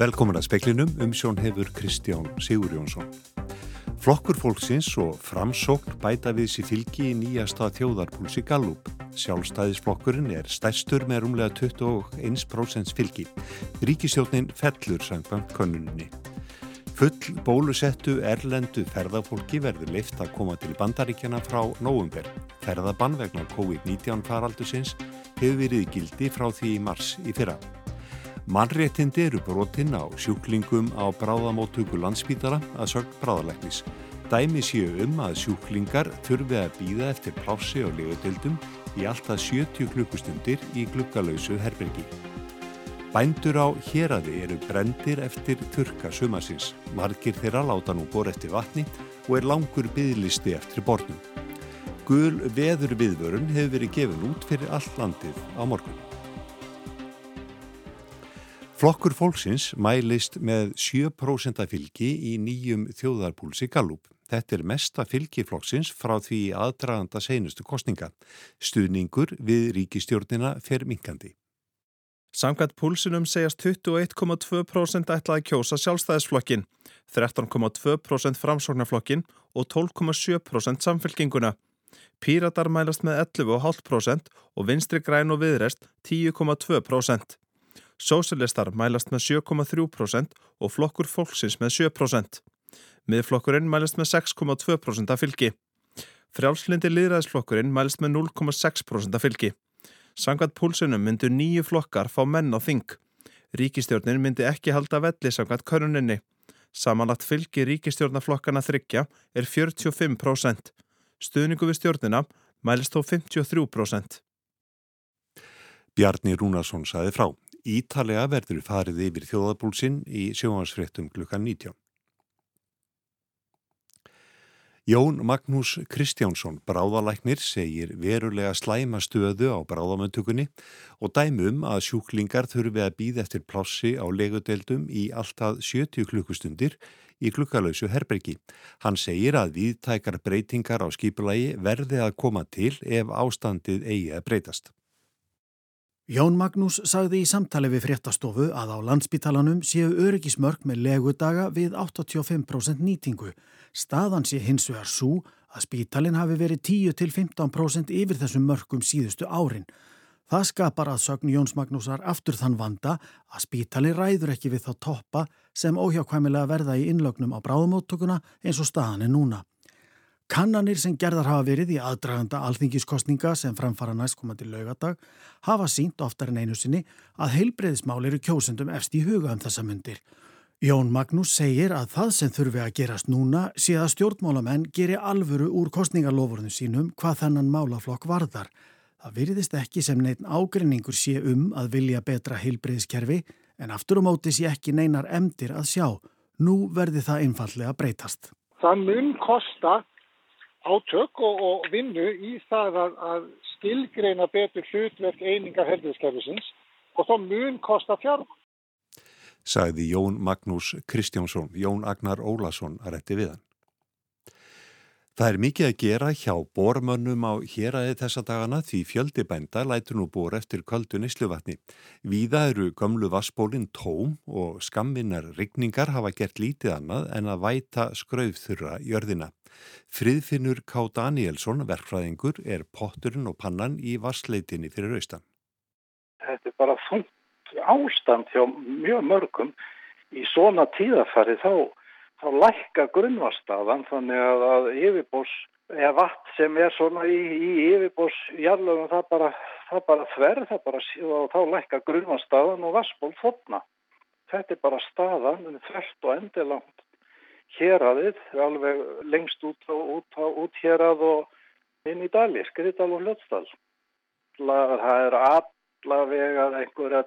Velkomin að speklinum um sjón hefur Kristján Sigur Jónsson. Flokkur fólksins og framsókn bæta við sér fylgi í nýjasta þjóðarpúlsi Gallup. Sjálfstæðisflokkurinn er stærstur með rúmlega 21% fylgi. Ríkisjónin fellur sangbank konunni. Full bólusettu erlendu ferðafólki verður leift að koma til bandaríkjana frá nógumber. Ferðabann vegna COVID-19 faraldusins hefur verið gildi frá því í mars í fyrra. Mannréttindi eru brotinn á sjúklingum á bráðamóttöku landsbítara að sögn bráðalæknis. Dæmi séu um að sjúklingar þurfi að býða eftir plási og legodildum í alltaf 70 klukkustundir í glukkalausu herbergi. Bændur á héradi eru brendir eftir þurka sumasins. Margir þeirra láta nú bor eftir vatni og er langur byðlisti eftir bornum. Gul veður viðvörun hefur verið gefin út fyrir all landið á morgun. Flokkur fólksins mælist með 7% fylgi í nýjum þjóðarpúlsi Gallup. Þetta er mesta fylgi flokksins frá því aðdraganda seinustu kostninga. Stuðningur við ríkistjórnina fer minkandi. Samkvæmt púlsinum segjast 21,2% ætlaði kjósa sjálfstæðisflokkin, 13,2% framsóknarflokkin og 12,7% samfélkinguna. Píratar mælast með 11,5% og vinstri græn og viðrest 10,2%. Sósilistar mælast með 7,3% og flokkur fólksins með 7%. Miðflokkurinn mælast með 6,2% af fylgi. Frjálslindi liðræðisflokkurinn mælast með 0,6% af fylgi. Sangvað púlsunum myndu nýju flokkar fá menn á þing. Ríkistjórnin myndi ekki halda velli sangvað könuninni. Samanlagt fylgi ríkistjórnaflokkana þryggja er 45%. Stuðningu við stjórnina mælist þó 53%. Bjarni Rúnarsson saði frá. Ítalega verður farið yfir þjóðabúlsinn í sjóhansfréttum klukkan 19. Jón Magnús Kristjánsson, bráðalæknir, segir verulega slæma stöðu á bráðamöntugunni og dæmum að sjúklingar þurfi að býða eftir plássi á legudeldum í alltaf 70 klukkustundir í klukkalausu herbergi. Hann segir að viðtækar breytingar á skipulagi verði að koma til ef ástandið eigi að breytast. Jón Magnús sagði í samtali við fréttastofu að á landsbítalanum séu öryggismörk með legudaga við 85% nýtingu. Staðan sé hins vegar svo að spítalinn hafi verið 10-15% yfir þessum mörkum síðustu árin. Það skapar að sögn Jóns Magnúsar aftur þann vanda að spítalinn ræður ekki við þá toppa sem óhjákvæmilega verða í innlögnum á bráðumóttökuna eins og staðan er núna. Kannanir sem gerðar hafa verið í aðdraganda alþingiskostninga sem framfara næstkomandi laugadag hafa sínt oftar en einu sinni að heilbreyðismál eru kjósendum efst í huga um þessa myndir. Jón Magnús segir að það sem þurfi að gerast núna sé að stjórnmálamenn geri alvöru úr kostningalofurðum sínum hvað þennan málaflokk varðar. Það virðist ekki sem neitt ágrinningur sé um að vilja betra heilbreyðiskerfi en aftur á móti sé ekki neinar emdir að sjá. Nú verði það einfallega breytast. Það mun kosta átök og, og vinnu í það að, að skilgreina betur hlutverk einingar helduðskerfisins og þá mun kosta fjárm. Sagði Jón Magnús Kristjánsson, Jón Agnar Ólason að rétti við hann. Það er mikið að gera hjá bormönnum á héræði þessa dagana því fjöldibænda lætur nú bor eftir kvöldu nýsluvatni. Víða eru gömlu vassbólinn tóm og skamminnar rigningar hafa gert lítið annað en að væta skrauðþurra jörðina. Friðfinnur K. Danielsson, verkfræðingur, er potturinn og pannan í vassleitinni fyrir austan. Þetta er bara þungt ástand hjá mjög mörgum í svona tíðafari þá þá lækka grunnvarstaðan þannig að, að yfirbós eða vatn sem er svona í, í yfirbós jarlöfum það bara, það bara þverð það bara og þá lækka grunnvarstaðan og vassból þotna. Þetta er bara staðan, þvert og endilangt héradið, alveg lengst út, út, út hérad og inn í dali, skriðdal og hljóttstall. Það er allavega einhverja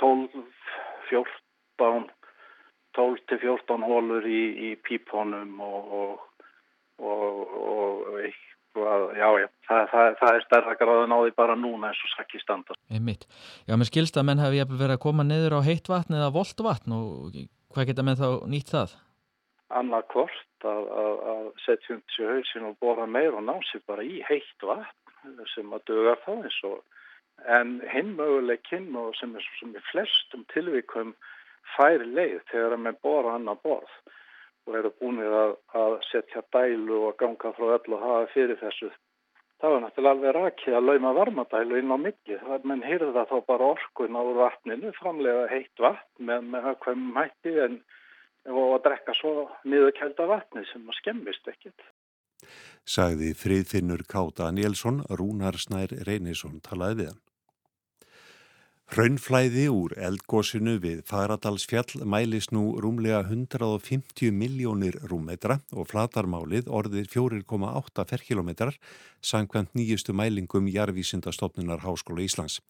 12, 14 12-14 hólur í, í pípunum og, og, og, og eitthvað, já, já, það, það, það er stærra gráðin á því bara núna eins og sakki standa. Einmitt. Já, mér skilst að menn hafi verið að koma niður á heitt vatn eða volt vatn og hvað geta menn þá nýtt það? Annað hvort að, að, að setja hundi sér hausin og bóra meir og ná sér bara í heitt vatn sem að döga þá eins og en hinn möguleikinn og sem er, sem er flestum tilvíkum færi leið þegar að með bora annar borð og eru búinir að, að setja dælu og ganga frá öll og hafa fyrir þessu. Það var náttúrulega alveg rakið að lauma varmadælu inn á milli. Það menn hýrða þá bara orkun á vatninu, framlega heitt vatn með, með hafðkvæmum hætti en og að drekka svo niðurkælda vatni sem að skemmist ekkit. Sagði friðfinnur Ká Danielsson, Rúnar Snær Reynisson talaði við hann. Hraunflæði úr eldgósinu við Fagradalsfjall mælis nú rúmlega 150 miljónir rúmmetra og flatarmálið orðið 4,8 ferkilometrar sangkvæmt nýjustu mælingum Jarvísindastofnunar Háskóla Íslands.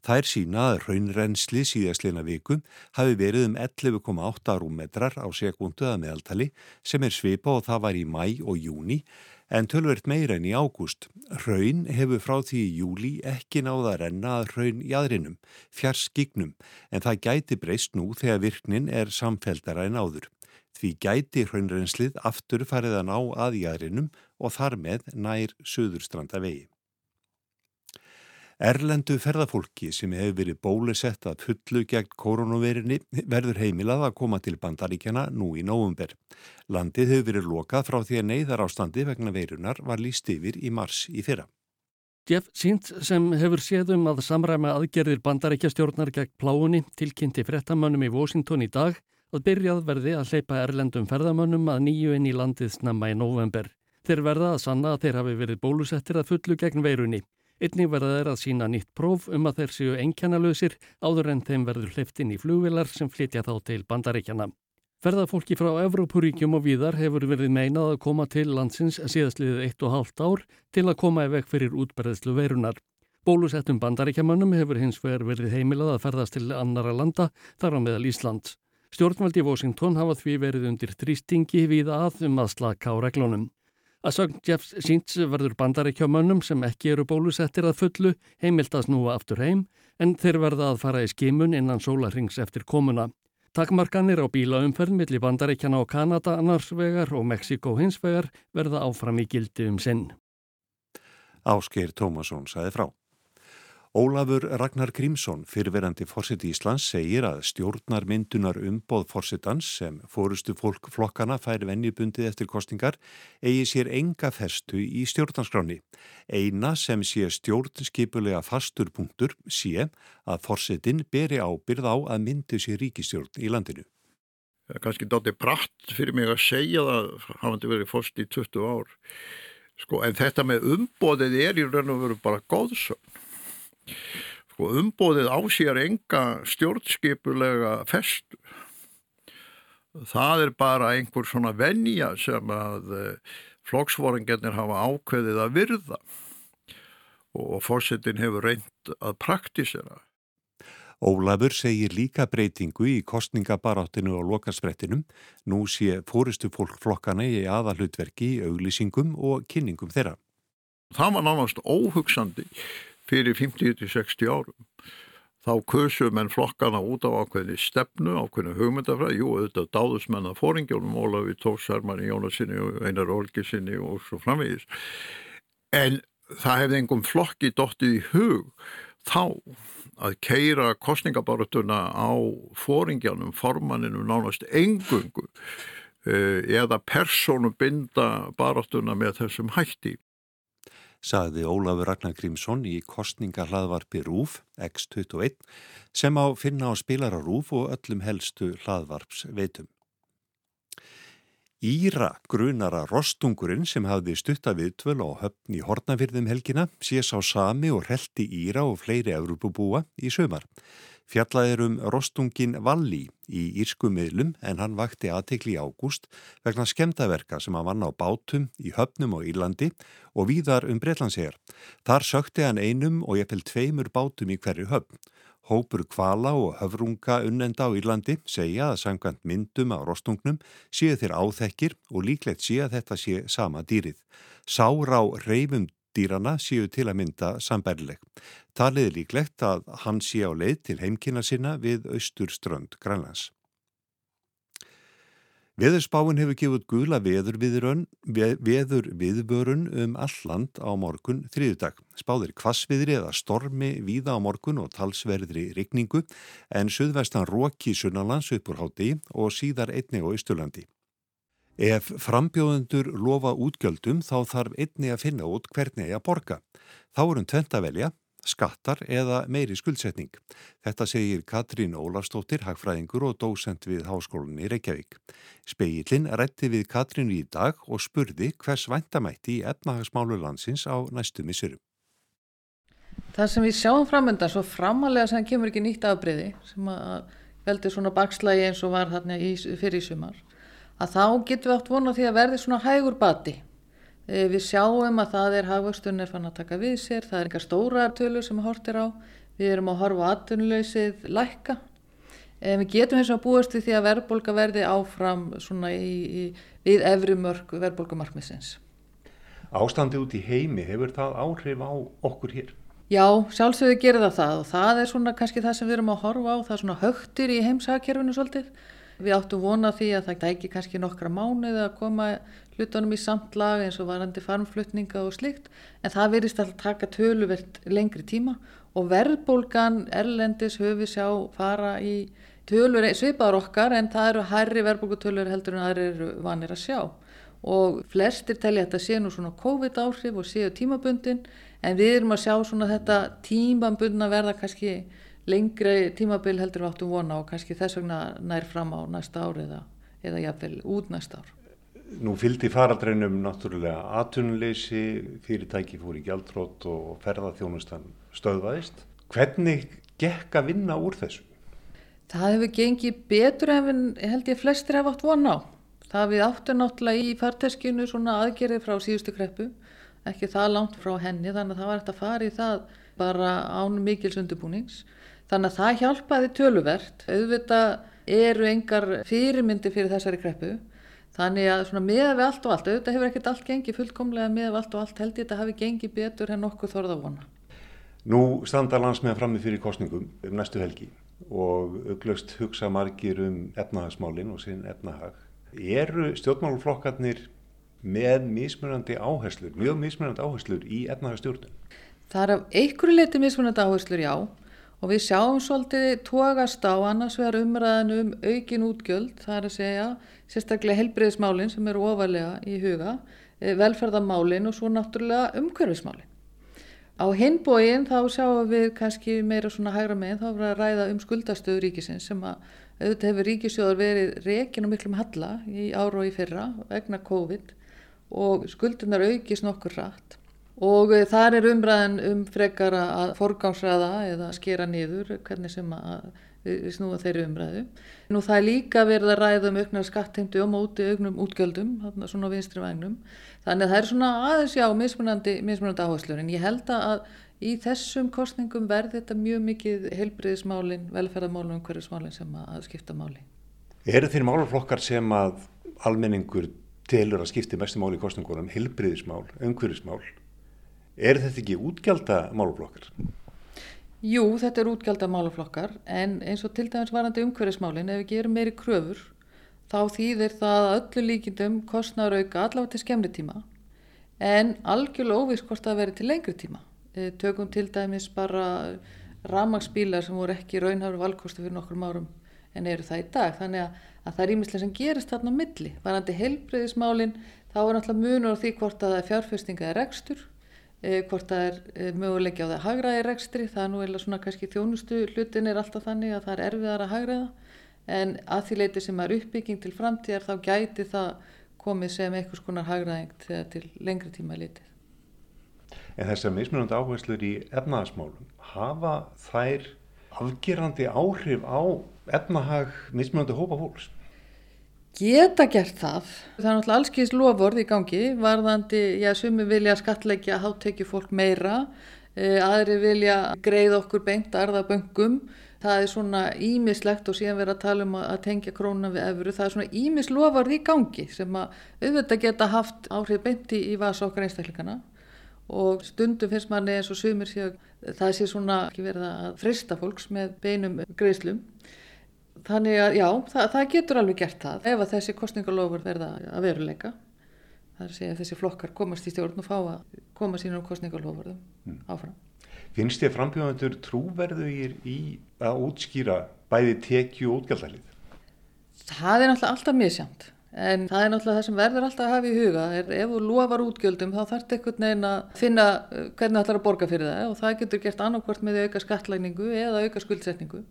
Það er sína að hraunrensli síðastlina viku hafi verið um 11,8 rúmmetrar á sekundu að meðaltali sem er svipa og það var í mæ og júni en tölvert meira enn í ágúst. Hraun hefur frá því í júli ekki náða renna að hraun jæðrinum, fjars skígnum, en það gæti breyst nú þegar virknin er samfeldara en áður. Því gæti hraunrenslið aftur farið að ná að jæðrinum og þar með nær söðurstranda vegi. Erlendu ferðafólki sem hefur verið bólusett að fullu gegn koronaveirinni verður heimilað að koma til bandaríkjana nú í nógumber. Landið hefur verið lokað frá því að neyðar ástandi vegna veirunar var líst yfir í mars í fyrra. Jeff Sint sem hefur séð um að samræma aðgerðir bandaríkjastjórnar gegn pláunni tilkynnti frettamönnum í Washington í dag að byrjað verði að hleypa erlendum ferðamönnum að nýju inn í landið snamma í nóvember. Þeir verða að sanna að þeir hafi verið bólusettir að fullu gegn veirunni. Einnig verða þeir að sína nýtt próf um að þeir séu einkennalösir áður en þeim verður hleyftinn í flugvilar sem flytja þá til bandaríkjana. Ferðarfólki frá Evrópuríkjum og víðar hefur verið meinað að koma til landsins síðastliðið eitt og hálft ár til að koma í veg fyrir útberðslu veirunar. Bólusettum bandaríkjamannum hefur hins vegar verið heimilað að ferðast til annara landa þar á meðal Íslands. Stjórnvaldi í Washington hafa því verið undir þrýstingi við að um að slaka á reglunum. Að sögn Jeffs síns verður bandaríkjámönnum sem ekki eru bólusettir að fullu heimilt að snúa aftur heim en þeir verða að fara í skimun innan sólarings eftir komuna. Takmarkanir á bílaumferð millir bandaríkjana og Kanada annarsvegar og Mexiko hinsvegar verða áfram í gildi um sinn. Áskeir Tómasson saði frá. Ólafur Ragnar Grímsson, fyrirverandi fórsett í Íslands, segir að stjórnar myndunar umboð fórsettans sem fórustu fólk flokkana fær vennjubundið eftir kostingar eigi sér enga festu í stjórnarskráni. Eina sem sé stjórnskipulega fastur punktur sé að fórsettin beri ábyrð á að myndu sér ríkistjórn í landinu. Það er kannski dátti bratt fyrir mig að segja það, hafandi verið fórst í 20 ár, sko, en þetta með umboðið er í raun og veru bara góðsögn. Sko umbóðið á sér enga stjórnskipulega festu. Það er bara einhver svona vennja sem að eh, flokksvoringennir hafa ákveðið að virða og fórsetin hefur reynd að praktísera. Ólafur segir líka breytingu í kostningabaráttinu og lokasprettinum. Nú sé fóristu fólk flokkana í aðalutverki, auglýsingum og kynningum þeirra. Það var nánast óhugsandi fyrir 50-60 árum. Þá kösum menn flokkana út á ákveðni stefnu, ákveðni hugmyndafræði, jú, auðvitað dáðusmenn að fóringjónum, Ólafi Tóksarmanni, Jónasinni og Einar Olgisinni og svo framvegis. En það hefði engum flokki dóttið í hug þá að keira kostningabaratuna á fóringjónum, formanninu nánast engungu eh, eða persónu binda baratuna með þessum hætti saði Ólafur Ragnar Grímsson í kostningahlaðvarpi RÚF X21 sem á finna á spilara RÚF og öllum helstu hlaðvarps veitum. Íra grunara rostungurinn sem hafði stutta við tvöl á höfn í Hortnafyrðum helgina sé sá sami og relti Íra og fleiri Evropubúa í sömar. Fjallaðir um rostungin Valli í írsku miðlum en hann vakti aðtekli í ágúst vegna skemdaverka sem hann vann á bátum í höfnum og Írlandi og víðar um Breitlandsegar. Þar sökti hann einum og ég fell tveimur bátum í hverju höfn. Hópur kvala og höfrunga unnenda á Írlandi segja að sangkvæmt myndum á rostungnum séu þeir áþekkir og líklegt sé að þetta sé sama dýrið. Sár á reyfum dýrana séu til að mynda sambærleg. Talið er líklegt að hann sé á leið til heimkynna sinna við austurströnd Grænlands. Veðurspáin hefur gefið gula veður, veður viðbörun um alland á morgun þriðudag. Spáðir kvassviðri eða stormi víða á morgun og talsverðri rigningu en suðvestan róki sunnalands uppur háti og síðar einni á Ístulandi. Ef frambjóðendur lofa útgjöldum þá þarf einni að finna út hvernig að borga. Þá erum tvent að velja skattar eða meiri skuldsetning. Þetta segir Katrín Ólafstóttir, hagfræðingur og dósent við Háskólinni Reykjavík. Speillin rætti við Katrín í dag og spurði hvers væntamætti í efnahagsmálu landsins á næstu missurum. Það sem við sjáum framöndan svo framalega sem kemur ekki nýtt afbreyði sem veldi svona bakslægi eins og var þarna í, fyrir í sumar að þá getum við átt vonað því að verði svona hægur bati Eh, við sjáum að það er hagvöxtun er fann að taka við sér, það er engar stóra tölur sem hortir á, við erum að horfa aðtunlausið lækka. Eh, við getum eins og að búast því að verðbólka verði áfram í, í, við efri mörg verðbólkamarkmisins. Ástandi út í heimi, hefur það áhrif á okkur hér? Já, sjálfsögðu gerir það það og það er svona kannski það sem við erum að horfa á, það er svona högtir í heimsakjörfinu svolítið. Við áttum vona því að það ekki kannski nokkra mánuði að koma hlutunum í samt lag eins og varandi farmflutninga og slikt en það verist alltaf taka töluvert lengri tíma og verðbólgan erlendis höfi sjá fara í tölur svipaður okkar en það eru hærri verðbólgutölur heldur en það eru vanir að sjá. Og flestir telli að þetta sé nú svona COVID áhrif og séu tímabundin en við erum að sjá svona þetta tímabundin að verða kannski lengri tímabil heldur við áttum vona og kannski þess vegna nær fram á næsta ár eða, eða jáfnvel út næsta ár. Nú fylgdi faraldreinum náttúrulega atunleysi, fyrirtæki fór í gjaldrótt og ferðarþjónustan stöðvaðist. Hvernig gekk að vinna úr þessu? Það hefur gengið betur en held ég flestir hafa átt von á. Það við áttum náttúrulega í farteskinu svona aðgerið frá síðustu kreppu, ekki það langt frá henni þannig að það var eftir að fara í það bara án mikils undirbúnings. Þannig að það hjálpaði töluvert. Auðvitað eru engar fyrirmyndi fyrir þessari kreppu Þannig að svona með við allt og allt, auðvitað hefur ekkert allt gengið fullkomlega með við allt og allt held ég þetta hafi gengið betur en nokkuð þorða vona. Nú standa landsmeðan frammi fyrir kostningum um næstu helgi og auglöst hugsa margir um efnahagsmálinn og sinn efnahag. Eru stjórnmáluflokkarnir með mismunandi áherslur, mjög mismunandi áherslur í efnahagstjórnum? Það er af einhverju leiti mismunandi áherslur, já og við sjáum svolítið tógast á annars vegar umræðinu um aukin útgjöld, það er að segja sérstaklega helbreyðismálinn sem eru ofalega í huga, eh, velferðamálinn og svo náttúrulega umhverfismálinn. Á hinbóin þá sjáum við kannski meira svona hægra meginn, þá verður að ræða um skuldastöðu ríkisins sem að auðvitað hefur ríkisjóður verið rekin og miklum halla í ára og í fyrra vegna COVID og skuldunar aukist nokkur rætt og eh, þar er umræðin um frekar að forgámsræða eða skera niður hvernig sem að snúa þeirri umræðu. Nú það er líka verið að ræða um auknar skattheimti og móti auknum útgjöldum, svona vinstri vagnum. Þannig að það er svona aðeins já mismunandi, mismunandi áherslur en ég held að í þessum kostningum verði þetta mjög mikið heilbriðismálin, velferðarmálin og umhverfismálin sem að skipta máli. Eru þeir málaflokkar sem að almenningur telur að skipti mestu máli í kostningunum, heilbriðismál, umhverfismál? Er þetta ekki útgjálta málaflokkar? Jú, þetta er útgjaldar málaflokkar en eins og til dæmis varandi umhverfismálin ef við gerum meiri kröfur þá þýðir það öllu líkindum kostnar auka allavega til skemmri tíma en algjörlega óvís hvort það veri til lengri tíma. E, tökum til dæmis bara ramagsbílar sem voru ekki raunhafur valkostu fyrir nokkur árum en eru það í dag. Þannig að, að það er ímislega sem gerist þarna á milli. Varandi helbreyðismálin þá er náttúrulega munur á því hvort að er fjárfestinga eða rekstur hvort það er e, möguleiki á það hagraði rekstri, það er nú eða svona kannski þjónustu hlutin er alltaf þannig að það er erfiðar að hagraða en að því leiti sem er uppbygging til framtíðar þá gæti það komið sem einhvers konar hagraðing þegar til lengri tíma litið. En þessar mismunandi áherslur í efnahagsmálum, hafa þær afgerandi áhrif á efnahag mismunandi hópa fólks? Geta gert það. Það er náttúrulega allskýðis loford í gangi, varðandi, já, sumi vilja skatleggja háttekju fólk meira, e, aðri vilja greið okkur beint arða böngum. Það er svona ímislegt og síðan verið að tala um að tengja krónan við efru. Það er svona ímis loford í gangi sem að auðvitað geta haft áhrif beinti í vasa okkar einstakleikana og stundum finnst manni eins og sumir sé að það sé svona ekki verið að frista fólks með beinum greiðslum Þannig að já, það, það getur alveg gert það ef að þessi kostningalofur verða að veruleika. Það er að segja að þessi flokkar komast í stjórn og fá að koma sínum kostningalofurðum mm. áfram. Finnst þér frambjóðandur trúverðugir í að útskýra bæði tekju og útgjaldalið? Það er náttúrulega alltaf misjamt. En það er náttúrulega það sem verður alltaf að hafa í huga. Er, ef þú lofar útgjöldum þá þarf þetta einhvern veginn að finna uh, hvernig það ætlar að borga fyrir það og það getur gert annarkvört með auka skattlæningu eða auka skuldsetningu.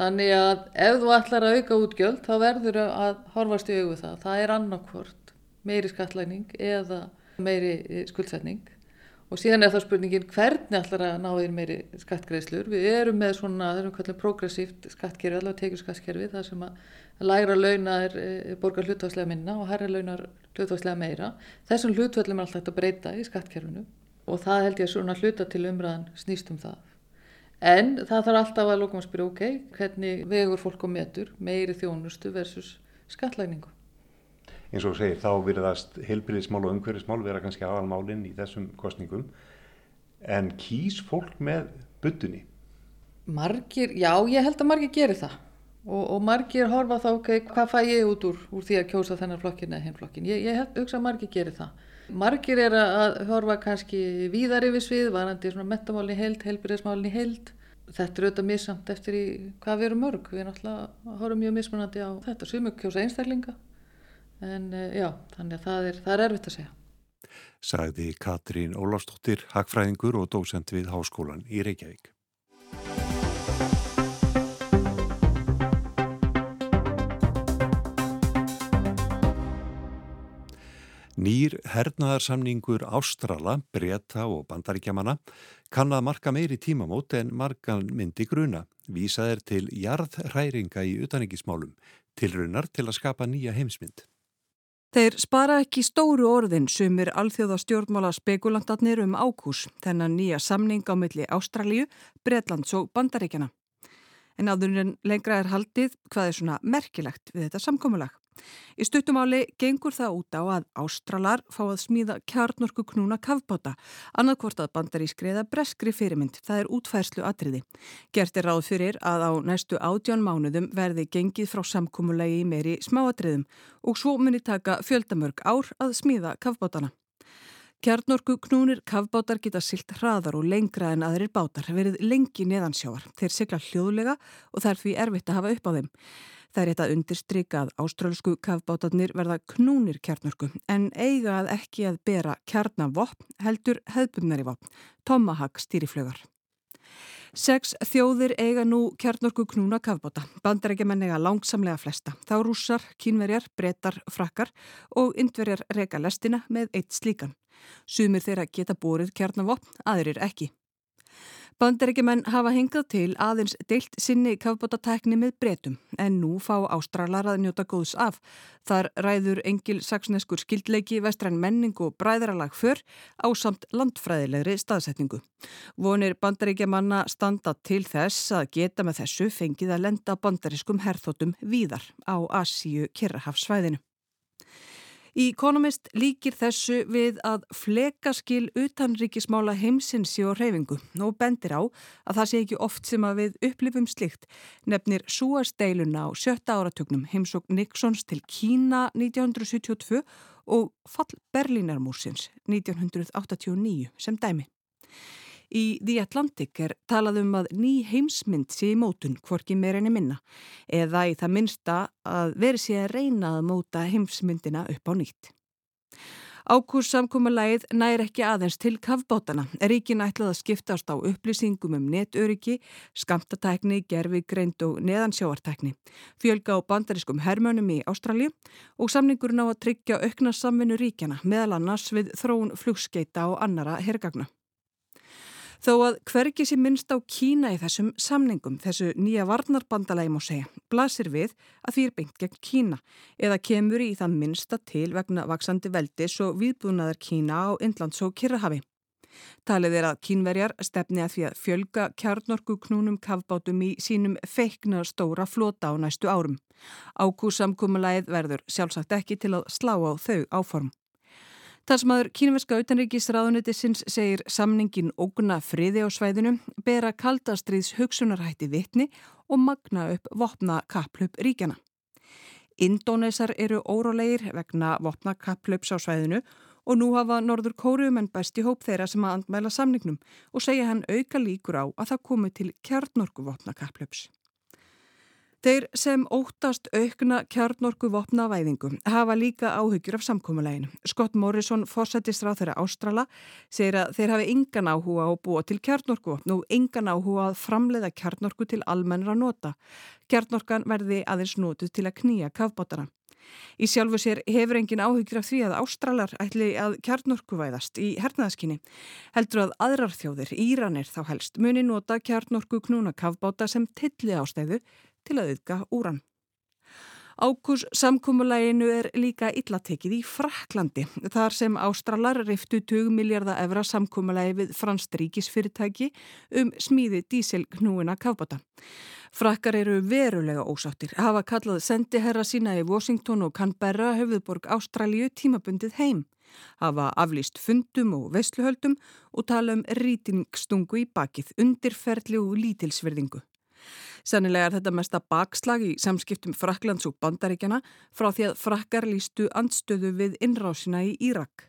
Þannig að ef þú ætlar að auka útgjöld þá verður að horfast í augu það. Það er annarkvört meiri skattlæning eða meiri eh, skuldsetning og síðan er það spurningin hvernig ætlar að ná þér meiri skattgreðslur. Við erum með svona, það erum kallið progressíft skattkerfi, allavega tekið skattkerfi, það sem að lægra launa er e, borgar hlutværslega minna og herra launar hlutværslega meira. Þessum hlutvöldum er alltaf að breyta í skattkerfinu og það held ég að svona hluta til umræðan snýst um það. En það þarf alltaf að lókum að spyrja, ok, hvernig vegur fólk á metur meiri þjónustu versus skattlæningu? Eins og segir, þá virðast heilbyrðismál og umhverfismál vera kannski aðalmálinn í þessum kostningum. En kýs fólk með byttunni? Margir, já, ég held að margir gerir það. Og, og margir horfa þá, ok, hvað fæ ég út úr, úr því að kjósa þennan flokkin eða hinn flokkin. Ég, ég hugsa að margir gerir það. Margir er að horfa kannski víðar yfir svið, varandi svona metamálni held, helbriðismálni held. Þetta er auðvitað misamt eftir í hvað við erum mörg. Við erum alltaf að horfa mjög mismunandi á þetta. Sumur kjósa einstaklinga, en eh, já, þannig að það er, það er erfitt að segja. Sagði Katrín Ólafsdóttir, hagfræðingur og dósend við Háskólan í Reykjavík. Nýr hernaðarsamningur Ástrala, Breta og Bandaríkjamanna kann að marka meiri tímamót en margan myndi gruna. Vísað er til jarðræringa í utaningismálum, tilrunar til að skapa nýja heimsmynd. Þeir spara ekki stóru orðin sumir alþjóða stjórnmála spekulantarnir um ákús, þennan nýja samning á milli Ástralju, Bretlands og Bandaríkjana. En áður en lengra er haldið hvað er svona merkilegt við þetta samkómulag. Í stuttumáli gengur það út á að Ástralar fá að smíða kjarnorku knúna kavbáta, annarkvort að bandar í skreiða breskri fyrirmynd, það er útfærslu atriði. Gert er ráð fyrir að á næstu átján mánuðum verði gengið frá samkómulegi í meiri smáatriðum og svo muni taka fjöldamörg ár að smíða kavbátana. Kjarnorku knúnir kavbátar geta silt hraðar og lengra en aðrir bátar verið lengi neðansjáar. Þeir sigla hljóðlega og er því erfitt að hafa upp á þeim. Það er eitt að undirstryka að ástrálsku kafbátarnir verða knúnir kjarnörku en eiga að ekki að bera kjarnavopn heldur hefðbundnari vopn, Tomahawk stýriflögar. Seks þjóðir eiga nú kjarnorku knúna kafbóta. Bandarækjumenn eiga langsamlega flesta. Þá rússar, kínverjar, brettar, frakkar og indverjar reyka lestina með eitt slíkan. Sumir þeirra geta bórið kjarnavopn, aðrir ekki. Bandaríkjumenn hafa hengað til aðeins deilt sinni kafbótatekni með bretum en nú fá ástralar að njóta góðs af. Þar ræður engil saksneskur skildleiki vestræn menning og bræðralag för á samt landfræðilegri staðsetningu. Vonir bandaríkjamanna standa til þess að geta með þessu fengið að lenda bandarískum herþótum víðar á Asíu Kirrahafsvæðinu. Í Economist líkir þessu við að flekaskil utanríkismála heimsins séu á reyfingu og bendir á að það sé ekki oft sem að við upplifum slikt nefnir súasteiluna á sjötta áratugnum heimsók Nixons til Kína 1972 og fall Berlínarmúsins 1989 sem dæmi. Í The Atlantic er talað um að ný heimsmynd sé í mótun hvorki meira enni minna eða í það minnsta að veri sé að reyna að móta heimsmyndina upp á nýtt. Ákurssamkúmulægið nær ekki aðeins til kafbótana. Ríkin ætlað að skiptast á upplýsingum um netöryggi, skamtatækni, gerfi, greind og neðansjáartækni. Fjölga á bandariskum hermönum í Ástralji og samningurinn á að tryggja aukna samvinnu ríkjana meðal annars við þróun flugskeita og annara hergagna. Þó að hvergi sé minnst á Kína í þessum samningum, þessu nýja varnarbandalagi má segja, blasir við að því er beint gegn Kína eða kemur í það minnsta til vegna vaksandi veldis og viðbúnaðar Kína á Indlands og Kirrahafi. Talið er að kínverjar stefni að því að fjölga kjarnorku knúnum kavbátum í sínum feikna stóra flota á næstu árum. Ákúsamkumulæð verður sjálfsagt ekki til að slá á þau áform. Talsmaður kínverska utanríkisraðunitisins segir samningin óguna friði á svæðinu, bera kaldastriðs hugsunarhætti vitni og magna upp vopna kapplup ríkjana. Indónesar eru órólegir vegna vopna kapplups á svæðinu og nú hafa Norður Kóruumenn bæst í hóp þeirra sem að andmæla samningnum og segja hann auka líkur á að það komi til kjarnorku vopna kapplups. Þeir sem óttast aukna kjarnorku vopnavæðingu hafa líka áhyggjur af samkómuleginu. Scott Morrison, fórsættistráð þeirra Ástrala, segir að þeir hafi engan áhuga á búa til kjarnorku og engan áhuga að framleiða kjarnorku til almennra nota. Kjarnorkan verði aðeins notuð til að knýja kafbótana. Í sjálfu sér hefur engin áhyggjur af því að Ástralar ætli að kjarnorku væðast í hernaðaskinni. Heldur að aðrar þjóðir, Íranir þá helst, muni nota kjarnorku knúna kafbóta sem tilli ástæðu til að auðga úran. Ákus samkúmulæginu er líka illatekið í Fraklandi þar sem Ástralar riftu 20 miljardar evra samkúmulægi við franst ríkisfyrirtæki um smíði díselknúina kafbata. Frakkar eru verulega ósáttir, hafa kallað sendiherra sína í Washington og Canberra höfðborg Ástralju tímabundið heim, hafa aflýst fundum og vesluhöldum og tala um rýtingstungu í bakið, undirferðli og lítilsverðingu. Sennilega er þetta mesta bakslag í samskiptum Fraklands og Bandaríkjana frá því að frakkar lístu andstöðu við innrásina í Írak.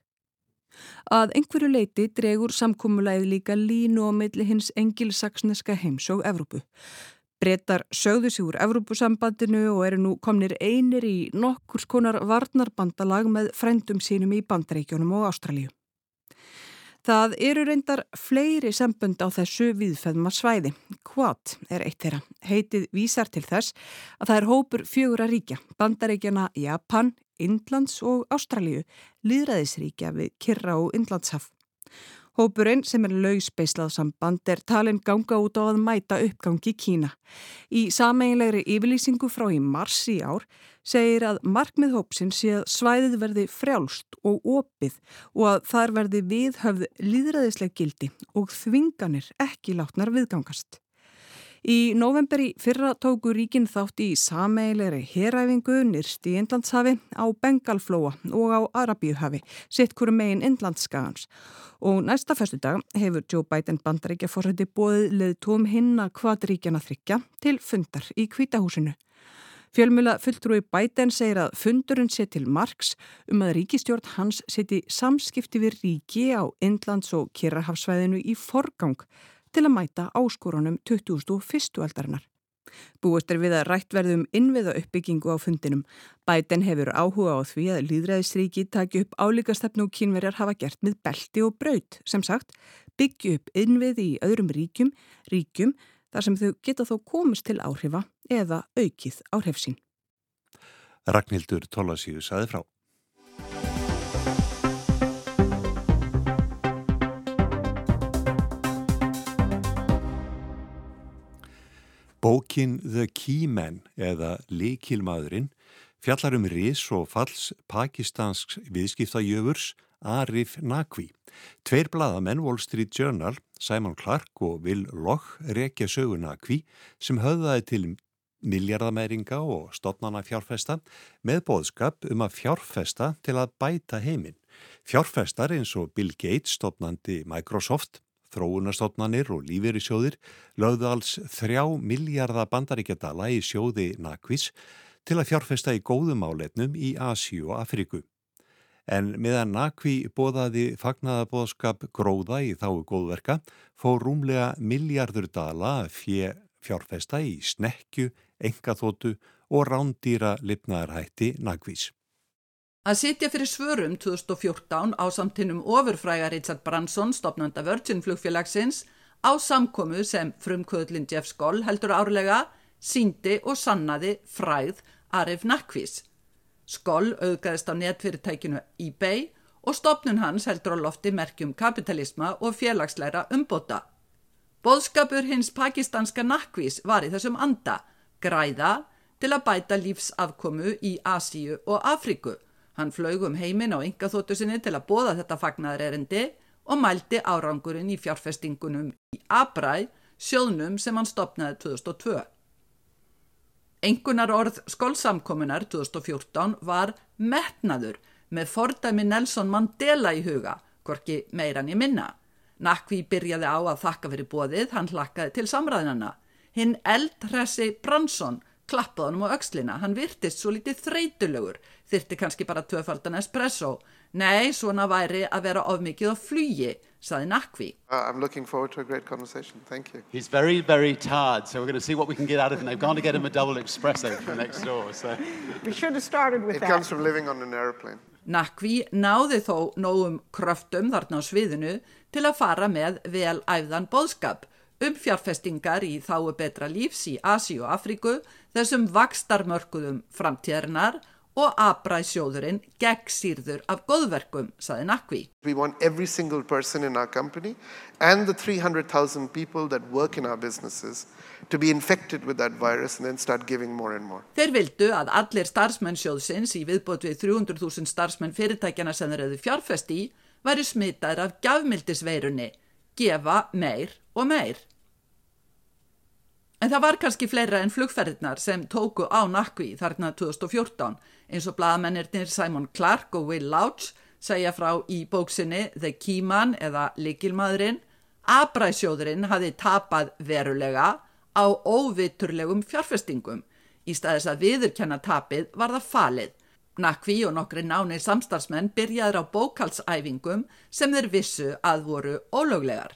Að einhverju leiti dregur samkúmulegið líka línu á milli hins engilsaksneska heims og Evrópu. Bretar sögðu sig úr Evrópusambandinu og eru nú komnir einir í nokkurs konar varnarbandalag með frendum sínum í Bandaríkjónum og Ástralíu. Það eru reyndar fleiri sambund á þessu viðfæðma svæði. Quad er eitt þeirra. Heitið vísar til þess að það er hópur fjögur að ríkja, bandaríkjana Japan, Indlands og Ástralíu, líðræðisríkja við Kirra og Indlandshaf. Hópurinn sem er lausbeislað samband er talin ganga út á að mæta uppgangi Kína. Í sameinlegri yfirlýsingu frá í mars í ár segir að markmið hópsinn sé að svæðið verði frjálst og opið og að þar verði viðhöfð líðræðisleg gildi og þvinganir ekki látnar viðgangast. Í novemberi fyrra tóku ríkin þátt í sameilegri heræfingu nýrst í Indlandshafi á Bengalflóa og á Arabíuhafi, sitt hverju megin Indlandsskagans. Og næsta fyrstu dag hefur Joe Biden bandaríkja fórsætti bóðið leð tóm hinna kvadríkjana þryggja til fundar í kvítahúsinu. Fjölmjöla fulltrúi Biden segir að fundurinn sé til margs um að ríkistjórn hans seti samskipti við ríki á Indlands- og Kirrahafsvæðinu í forgang til að mæta áskorunum 2001. aldarinnar. Búist er við að rætt verðum innviða uppbyggingu á fundinum. Bæten hefur áhuga á því að líðræðisríki taki upp álíkastefnu og kínverjar hafa gert með belti og braut. Sem sagt, byggju upp innvið í öðrum ríkjum, ríkjum þar sem þau geta þó komist til áhrifa eða aukið áhrifsín. Ragnhildur Tólasíu saði frá. Bókin The Keyman eða Likilmaðurinn fjallar um ris og falls pakistansk viðskiptajöfurs Arif Naqvi. Tveir bladamenn Wall Street Journal, Simon Clark og Will Loch rekja sögu Naqvi sem höfðaði til miljardamæringa og stopnana fjárfesta með bóðskap um að fjárfesta til að bæta heiminn. Fjárfestar eins og Bill Gates stopnandi Microsoft Þróunastofnanir og lífeyrisjóðir lögðu alls þrjá miljardar bandaríkjadala í sjóði Nakvis til að fjárfesta í góðum áletnum í Asíu og Afriku. En meðan Nakvi bóðaði fagnaðabóðskap gróða í þáu góðverka fór rúmlega miljardur dala fjö fjárfesta í snekju, engaþótu og rándýra lipnaðarhætti Nakvis. Að sitja fyrir svörum 2014 á samtinnum ofurfræga Richard Branson, stopnanda Virgin flugfélagsins, á samkomu sem frumkvöðlinn Jeff Skoll heldur árlega, síndi og sannaði fræð Arif Nakvis. Skoll auðgæðist á netfyrirtækinu eBay og stopnun hans heldur á lofti merkjum kapitalisma og félagsleira umbota. Bóðskapur hins pakistanska Nakvis var í þessum anda, græða til að bæta lífsafkomu í Asíu og Afriku Hann flög um heiminn á yngaþóttu sinni til að bóða þetta fagnaðar erindi og mældi árangurinn í fjárfestingunum í Abræ, sjóðnum sem hann stopnaði 2002. Engunar orð skólsamkominar 2014 var metnaður með fordæmi Nelson Mandela í huga, hvorki meiran í minna. Nakvi byrjaði á að þakka fyrir bóðið, hann hlakkaði til samræðinana. Hinn eldressi Bransson klappaði honum á aukslina, hann virtist svo litið þreytulögur, þyrti kannski bara tvöfaldan espresso. Nei, svona væri að vera ofmikið á flugi, saði Nakvi. Uh, I'm looking forward to a great conversation. Thank you. He's very, very tired, so we're going to see what we can get out of him. They've gone to get him a double espresso from next door. So. We should have started with it that. It comes from living on an airplane. Nakvi náði þó nógum kröftum þarna á sviðinu til að fara með vel æfðan bóðskap um fjárfestingar í þáu betra lífs í Asi og Afriku, þessum vakstarmörkuðum framtíðarinnar og abræðsjóðurinn gegn sírður af góðverkum, saði Nakvi. We want every single person in our company and the 300,000 people that work in our businesses to be infected with that virus and then start giving more and more. Þeir vildu að allir starfsmenn sjóðsins í viðbót við 300.000 starfsmenn fyrirtækjana sem þeir hefðu fjárfest í væri smittaðir af gafmildisveirunni, gefa meir og meir. En það var kannski fleira en flugferðirnar sem tóku á nakvi þarna 2014 eins og bladamennirnir Simon Clark og Will Lauch segja frá í bóksinni The Keyman eða Likilmaðurinn. Abræsjóðurinn hafi tapað verulega á óviturlegum fjárfestingum. Í staðis að viðurkenna tapið var það falið. Nakvi og nokkri nánir samstarfsmenn byrjaður á bókalsæfingum sem þeir vissu að voru ólöglegar.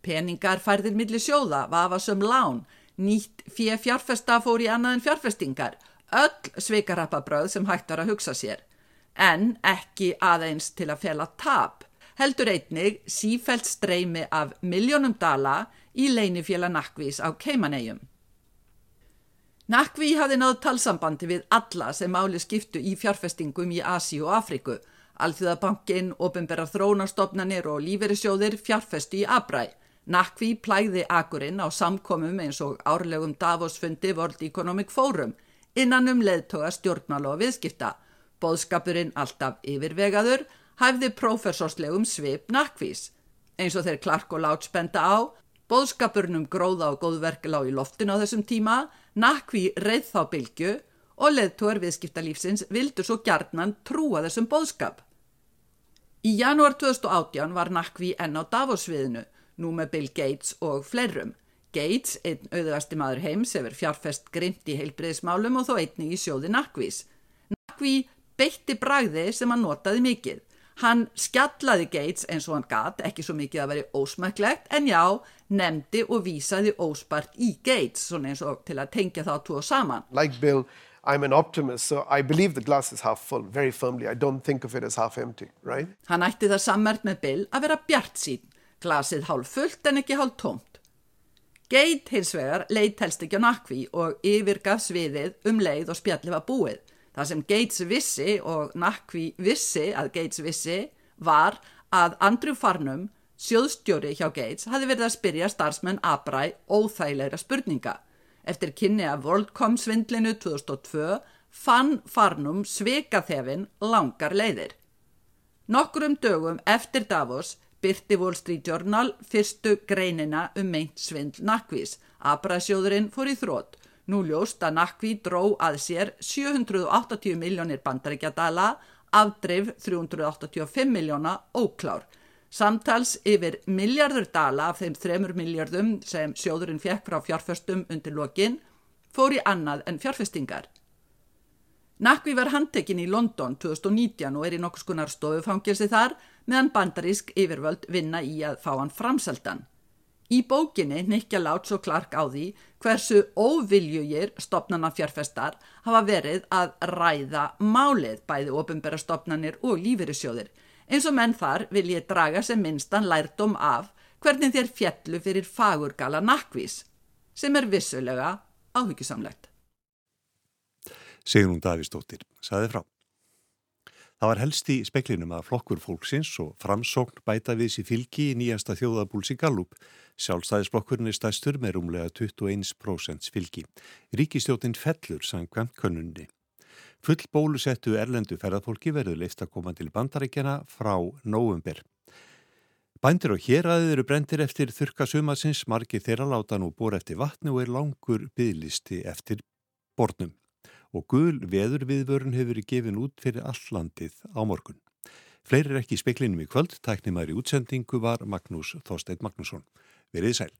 Peningar færðir millir sjóða, vafasum lán, nýtt fjárfesta fór í annað en fjárfestingar, öll sveikarapabröð sem hægt var að hugsa sér, en ekki aðeins til að fjalla tap, heldur einnig sífælt streymi af miljónum dala í leinifjöla Nakvís á Keimanegjum. Nakví hafði náðu talsambandi við alla sem máli skiptu í fjárfestingum í Asi og Afriku, Alþjóðabankin, ofinberra þrónastofnanir og lífeyrissjóðir fjárfestu í Abræ, Nakvi plæði akurinn á samkomum eins og árlegum Davosfundi World Economic Forum innan um leðtoga stjórnmála og viðskipta. Bóðskapurinn alltaf yfirvegaður hæfði prófersorslegum svip Nakvis. Eins og þeir Clark og Látt spenda á, bóðskapurinn um gróða og góðverkla á í loftin á þessum tíma, Nakvi reið þá bylgu og leðtogar viðskiptalífsins vildu svo gjarnan trúa þessum bóðskap. Í janúar 2018 var Nakvi enn á Davosviðinu nú með Bill Gates og flerrum. Gates, einn auðvasti maður heims, hefur fjárfest grimt í heilbreyðismálum og þó einni í sjóði Nakvís. Nakví beitti bragði sem hann notaði mikið. Hann skjallaði Gates eins og hann gat, ekki svo mikið að veri ósmæklegt, en já, nefndi og vísaði óspart í Gates, svona eins og til að tengja þá tvo saman. Like Bill, I'm an optimist, so I believe the glass is half full, very firmly. I don't think of it as half empty, right? Hann ætti það sammert með Bill að vera bjart sín glasið hálf fullt en ekki hálf tómt. Geit hins vegar leitt helst ekki á nakvi og yfirgaf sviðið um leið og spjalli var búið. Það sem Gates vissi og nakvi vissi að Gates vissi var að Andrew Farnum, sjóðstjóri hjá Gates, hafi verið að spyrja starfsmenn Abræ óþægilegra spurninga. Eftir kynni af WorldCom svindlinu 2002 fann Farnum svekaþefin langar leiðir. Nokkur um dögum eftir Davos byrti Wall Street Journal fyrstu greinina um meint svindl nakvís. Abrasjóðurinn fór í þrótt. Nú ljóst að nakví dró að sér 780 miljónir bandaríkjadala, afdreif 385 miljóna óklár. Samtals yfir miljardur dala af þeim 3 miljardum sem sjóðurinn fekk frá fjárfestum undir lokin fór í annað en fjárfestingar. Nakvi var handtekinn í London 2019 og er í nokkus konar stofufangilsi þar meðan bandarísk yfirvöld vinna í að fá hann framseldan. Í bókinni Nikja Láts og Clark á því hversu óviljugir stopnana fjárfestar hafa verið að ræða málið bæði ofinbæra stopnanir og lífyrirsjóðir eins og menn þar vil ég draga sem minnstan lærdom af hvernig þér fjallu fyrir fagurgala nakvís sem er vissulega áhyggjusamlegt. Sigrun Davísdóttir, saði frá. Það var helst í speklinum að flokkur fólksins og framsókn bæta við sér fylgi í nýjasta þjóðabúls í Gallup. Sjálfstæðisblokkurinn er stæstur með rúmlega 21% fylgi. Ríkistjótin fellur sangkvæmt könnunni. Full bólusettu erlendu ferðarfólki verður leist að koma til bandarækjana frá nóumber. Bændir og hér aðeins eru brendir eftir þurka sumasins, margir þeirra láta nú bor eftir vatni og er langur byðlisti eftir bornum og gul veðurviðvörun hefur verið gefin út fyrir allandið á morgun. Fleiri er ekki í speklinum í kvöld, tæknimæri útsendingu var Magnús Þorstein Magnússon. Verið sæl.